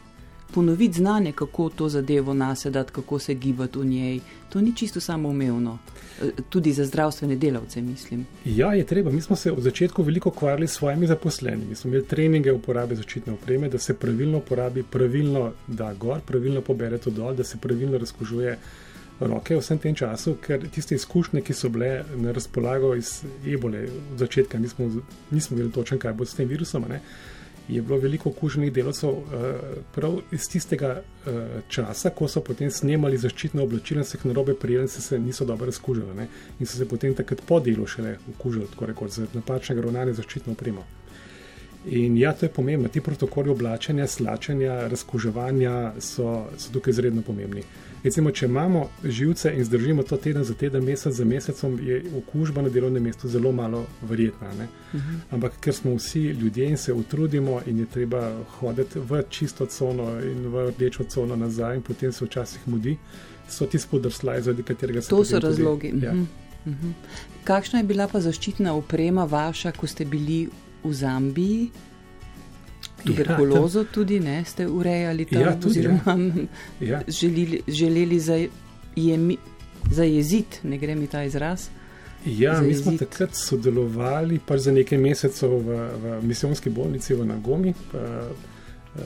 ponoviti znanje, kako to zadevo nasedati, kako se gibati v njej. To ni čisto samoumevno, tudi za zdravstvene delavce, mislim. Ja, je treba. Mi smo se od začetka veliko ukvarjali s svojimi zaposlenimi. Mi smo imeli treninge uporabe zaščitne opreme, da se pravilno uporabi, pravilno da gor, pravilno pobere to dol, da se pravilno razkožuje roke v vsem tem času, ker tiste izkušnje, ki so bile na razpolago iz ebole od začetka, nismo, nismo vedeli točno, kaj bo s tem virusom. Ne? Je bilo veliko okuženih delavcev uh, prav iz tistega uh, časa, ko so potem snemali zaščitno oblačilo in se jih na robe prijeli, se, se niso dobro razkužili in so se potem takrat po delu šele okužili, tako rekoč, z napačnega ravnanja zaščitno opremo. In ja, to je pomembno. Ti protokoli oblačenja, slačenja, razkuževanja so, so tukaj izredno pomembni. Recimo, če imamo živce in zdržimo to teden za teden, mesec za mesecem, je okužba na delovnem mestu zelo malo verjetna. Uh mhm. -huh. Ampak ker smo vsi ljudje in se utrudimo in je treba hoditi v čisto cono in v rdečo cono nazaj, in potem se včasih mudi, so ti spodrslaj, zaradi katerega se. To so razlogi. Tudi, ja. uh. Uh -huh. Kakšna je bila pa zaščitna oprema vaša, ko ste bili v Zambiji? Tuberkulozo ja, tudi ne ste urejali tam, ja, tudi, ja. oziroma ja. želeli, želeli zajeziti, za ne gre mi ta izraz. Ja, za mi smo takrat sodelovali pač za nekaj mesecev v, v misijonski bolnici v Nagomi pa, uh,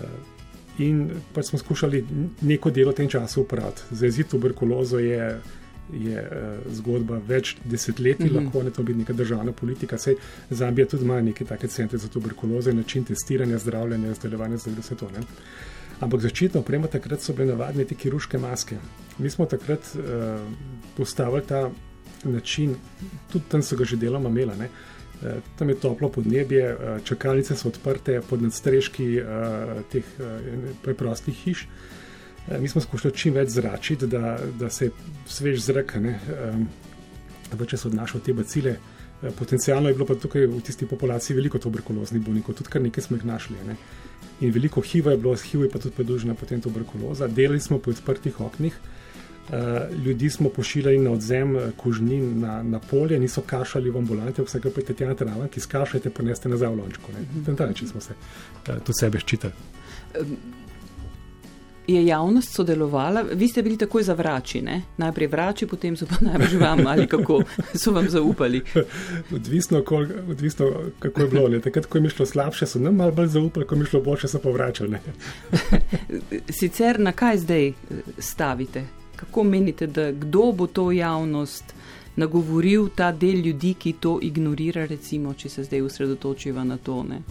in pač smo skušali neko delo v tem času upraviti. Zajeziti tuberkulozo je je uh, zgodba več desetletij, mm -hmm. lahko ne to biti neka državna politika. Sej Zambija tudi ima neke take centre za tuberkulozo, način testiranja, zdravljenja, zdelovanja za vse to. Ne? Ampak začetno opremo takrat so bile navadne te kiruške maske. Mi smo takrat uh, postavili ta način, tudi tam so ga že deloma imela. Ne? Eh, tam je toplo podnebje, čakalnice so odprte pod nadstrežki teh preprostih hiš. Eh, mi smo skušali čim več zračiti, da, da se svež zrak, da bo čas odnašal te bacile. Eh, potencialno je bilo pa tukaj v tisti populaciji veliko tuberkuloznih bolnikov, tudi kar nekaj smo jih našli. Ne? In veliko HIV je bilo, s HIV je pa tudi predolžena potem tuberkuloza. Delali smo po odprtih oknih, ljudi smo pošiljali na odzem kožnin na, na polje, niso kašali v ambulante, vse kar pojete tja na travan, ki skašajte, pa neste nazaj v lončko. Na mhm. ta način smo se to sebe ščitali. Je javnost sodelovala, vi ste bili takoj za vrači, ne? najprej vrači, potem so pa najbrž vam ali kako so vam zaupali. Odvisno, kol, odvisno kako je bilo. Ne? Takrat, ko je mi šlo slabše, so nam malo bolj zaupali, ko mi šlo boljše, so pa vračali. Sicer na kaj zdaj eh, stavite? Kako menite, da kdo bo to javnost nagovoril, ta del ljudi, ki to ignorira, recimo, če se zdaj usredotočiva na to, ne?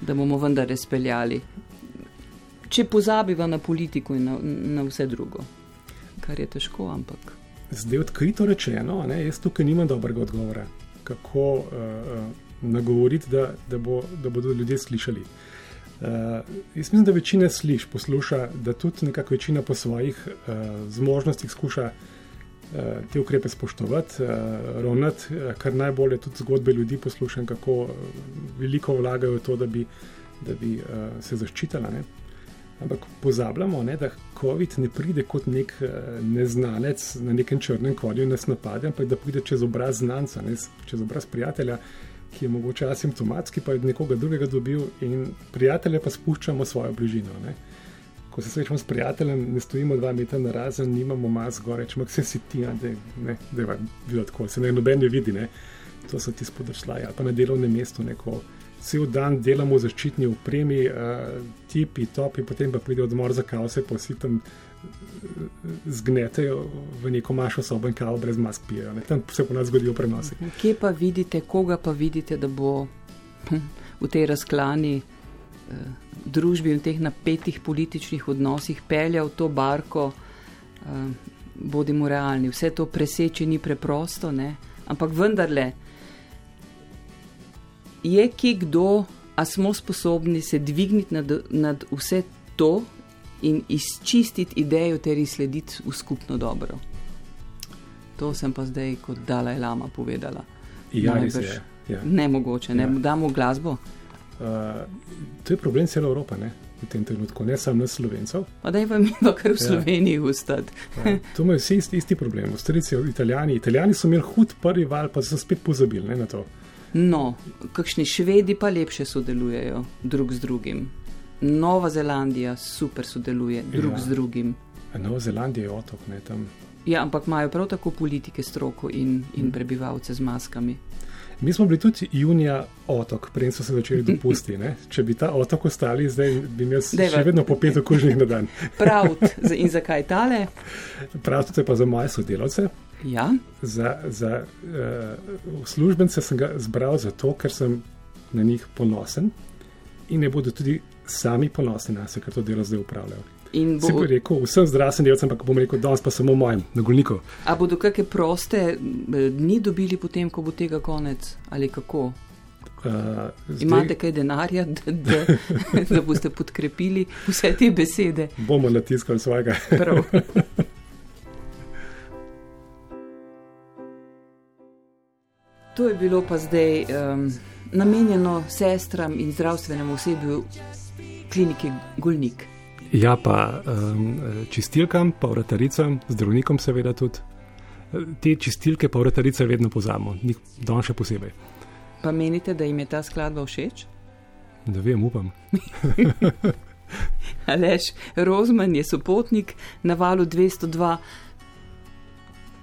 da bomo vendar speljali? Če pozabiva na politiko in na, na vse drugo, kar je težko. Ampak. Zdaj, odkrito rečeno, ne, jaz tukaj nimam dobrega odgovora, kako uh, nagovoriti, da, da, bo, da bodo ljudje slišali. Uh, jaz mislim, da večina sliši, posluša, da tudi nekako večina po svojih uh, zmožnostih skuša uh, te ukrepe spoštovati, uh, ravnati, uh, kar najbolje tudi zgodbe ljudi poslušam, kako veliko vlagajo v to, da bi, da bi uh, se zaščitila. Ne. Ampak pozabljamo, ne, da COVID ne pride kot nek uh, neznanec na nekem črnem konju in nas napade, ampak da pride čez obraz znanca, ne, čez obraz prijatelja, ki je mogoče asimptomatski, pa je nekoga drugega dobil in prijatelje pa spuščamo svojo bližino. Ne. Ko se srečamo s prijateljem, ne stojimo dva metra na razen, nimamo mas gore, rečemo, vse si ti, da je bilo tako, se ne noben ne vidi, ne. to so ti spodršljaji ali pa na delovnem mestu neko cel dan delamo v zaščitni opremi, uh, tipi, topi, potem pa pride odmor za kavo, se pa vsi tam eh, zgnetejo v neko mašo sobo in kavo brez mask pijejo. Ne? Tam se po nas zgodijo prenosi. Kje pa vidite, koga pa vidite, da bo hm, v tej razklani uh, družbi v teh napetih političnih odnosih peljal to barko, uh, bodimo realni, vse to preseči ni preprosto, ne? ampak vendarle je ki kdo, a smo sposobni se dvigniti nad, nad vse to in izčistiti idejo ter izslediti v skupno dobro. To sem pa zdaj kot Dalaj Lama povedala. Ja, res je. Ja. Nemogoče, ne ja. damo glasbo. Uh, to je problem celo Evrope, ne? v tem trenutku, ne samo nas, slovencev. Pa da je pa mi pa kar v ja. Sloveniji ustati. ja. To imajo vsi isti, isti problem. Avstrijci, italijani, italijani so imeli hud prvi val, pa so spet pozabili ne, na to. No, kakšni švedi pa lepše sodelujejo drug z drugim. Nova Zelandija super sodeluje drug ja. z drugim. Nova Zelandija je otok, ne tam. Ja, ampak imajo prav tako politike stroko in, in prebivalce z maskami. Mi smo bili tudi junija otok, prej so se začeli dopusti. Ne? Če bi ta otok ostali, zdaj bi imel Dejva. še vedno po pet okuženih na dan. Prav, in zakaj tale? Prav to je pa za moje sodelavce. Ja, Za, za uh, službence sem ga zbral zato, ker sem na njih ponosen in ne bodo tudi sami ponosni na sebe, ker to delo zdaj upravljajo. in Si bo, rekel, vsem zdravstvenim delavcem, ampak bom rekel, danes pa samo mojem, na golniku. a bodo kakšne proste eh, dni dobili potem, ko bo tega konec ali kako? Uh, Imate kaj denarja, da, da, da boste podkrepili vse te besede? bomo natiskali svojega. Prav. To je bilo pa zdaj um, namenjeno sestram in zdravstvenemu osebju klinike Golnik. Ja, pa um, čistilkam, pa vrataricam, zdravnikom seveda tudi. Te čistilke pa vratarice vedno pozamo, njih don še posebej. Pa menite, da jim je ta skladba všeč? Ne vem, upam. Alež Rozman je sopotnik na valu 202.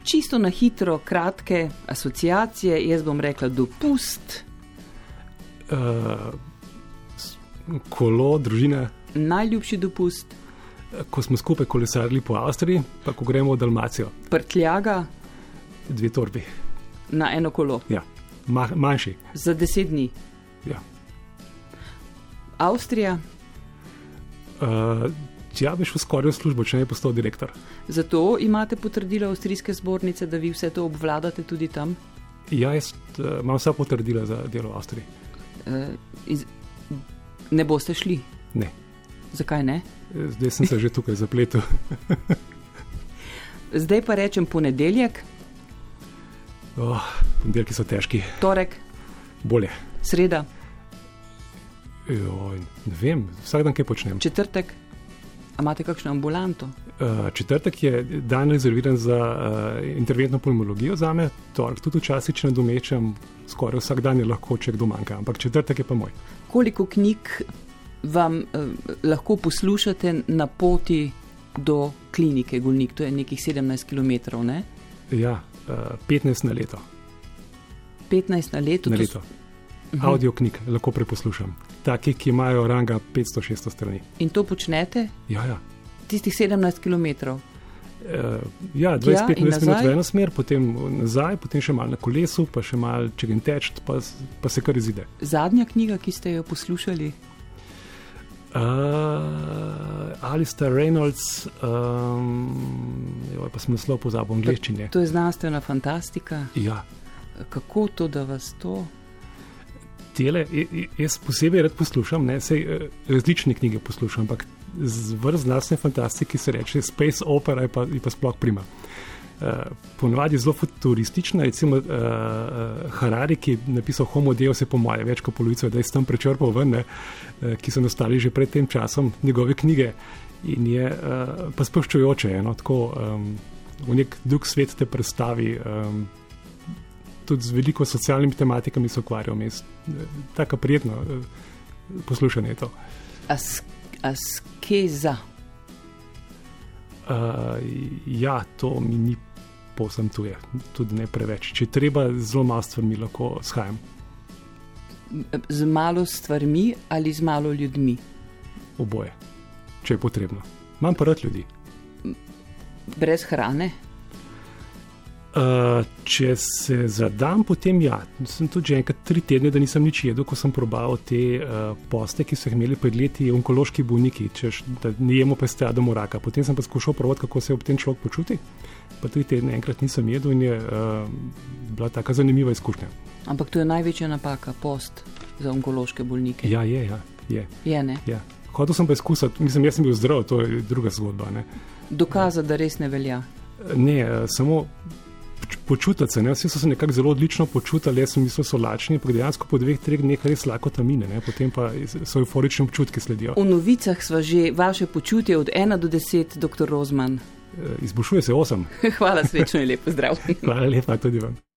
Čisto na hitro, kratke asociacije, jaz bom rekla dopust, Uh, kolo, družina, najljubši dopust, ko smo skupaj kolesarili po Avstriji, pa ko gremo v Dalmacijo, prtljaga dve torbi, na eno kolo ja. Ma, manjši. za deset dni. Ja. Avstrija, Uh, tja bi šel skoraj v službo, če ne bi postal direktor. zato imate potrdilo avstrijske zbornice, da vi vse to obvladate tudi tam. Ja, jaz uh, imam vsa potrdila za delo v Avstriji. Uh, iz, ne boste šli. Ne. Zakaj ne? Zdaj sem se že tukaj zapletel. Zdaj pa rečem ponedeljek, Oh, Ponedeljki so težki, torek, bolje. sreda, Joj, ne vem, vsak dan kaj počnem. četrtek. Imate kakšno ambulanto? Uh, četrtek je dan rezerviran za uh, interventno pulmologijo za me, torek tudi včasih, če nadomečam, skoraj vsak dan je lahko, če kdo manjka, ampak četrtek je pa moj. Koliko knjig vam eh, lahko poslušate na poti do klinike Golnik? To je nekih 17 km, ne? Ja, uh, 15 na leto. 15 na leto. Na to leto. S- Mhm. Audio knjig lahko preposlušam. Taki, ki imajo ranga 500-600 strani. In to počnete Ja, ja. tistih 17 km. Uh, ja, Tja in 25 minut v eno smer, potem nazaj, potem še malo na kolesu, pa še malo če grem teč, pa, pa se kar izide. Zadnja knjiga, ki ste jo poslušali, Uh, Alistair Reynolds, um, joj, pa sem naslov pozabil v angleščini. to je znanstvena fantastika. Ja, Kako to, da vas to? Tele, jaz posebej rad poslušam, ne, sej, eh, različne knjige poslušam, ampak z vrst znanstvene fantastike se reče Space Opera, je pa, pa sploh prima. Uh, Ponovadi je zelo futuristična, recimo uh, Harari, ki je napisal Homo Deus, je po moje več kot polovico, da je tam prečrpal ven, ne, uh, ki so nastali že pred tem časom, njegove knjige. In je uh, pa spoščujoče, no, tako um, v nek drug svet te predstavi, um, tudi z veliko socialnimi tematikami se ukvarjam. Jaz, eh, Tako prijetno eh, poslušanje je to. As, askeza. Uh, ja, to mi ni povsem tuje, tudi ne preveč. Če treba, zelo malo stvarmi lahko shajam. Z malo stvarmi ali z malo ljudmi. Oboje, če je potrebno. Imam pa rad ljudi. Brez hrane. Uh, če se zadam, potem ja. Sem tudi že enkrat tri tedne, da nisem nič jedel, ko sem probal te uh, poste, ki so jih imeli pred leti onkološki bolniki, češ, da ne jemo pa stradamo raka. Potem sem pa skušal provati, kako se ob tem človek počuti. Pa tri tedne enkrat nisem jedel in je uh, bila taka zanimiva izkušnja. Ampak to je največja napaka, post za onkološke bolnike. Ja, je, ja, je. Je, ne? Ja. Hotel sem pa izkusiti, mislim, jaz sem bil zdrav, to je druga zgodba. Ne, Dokazati, da res ne velja. ne eh, samo počutiti se. Ne. Vsi so se nekako zelo odlično počutili, jaz sem mislil, da so lačni, ampak dejansko po dveh, treh dneh res lahko tamine, ne. potem pa so euforični občutki sledijo. V novicah sva že vaše počutje od 1 do 10, dr. Rozman. Eh, Izboljšuje se osem. Hvala, srečno in lepo zdrav. Hvala lepa tudi vam.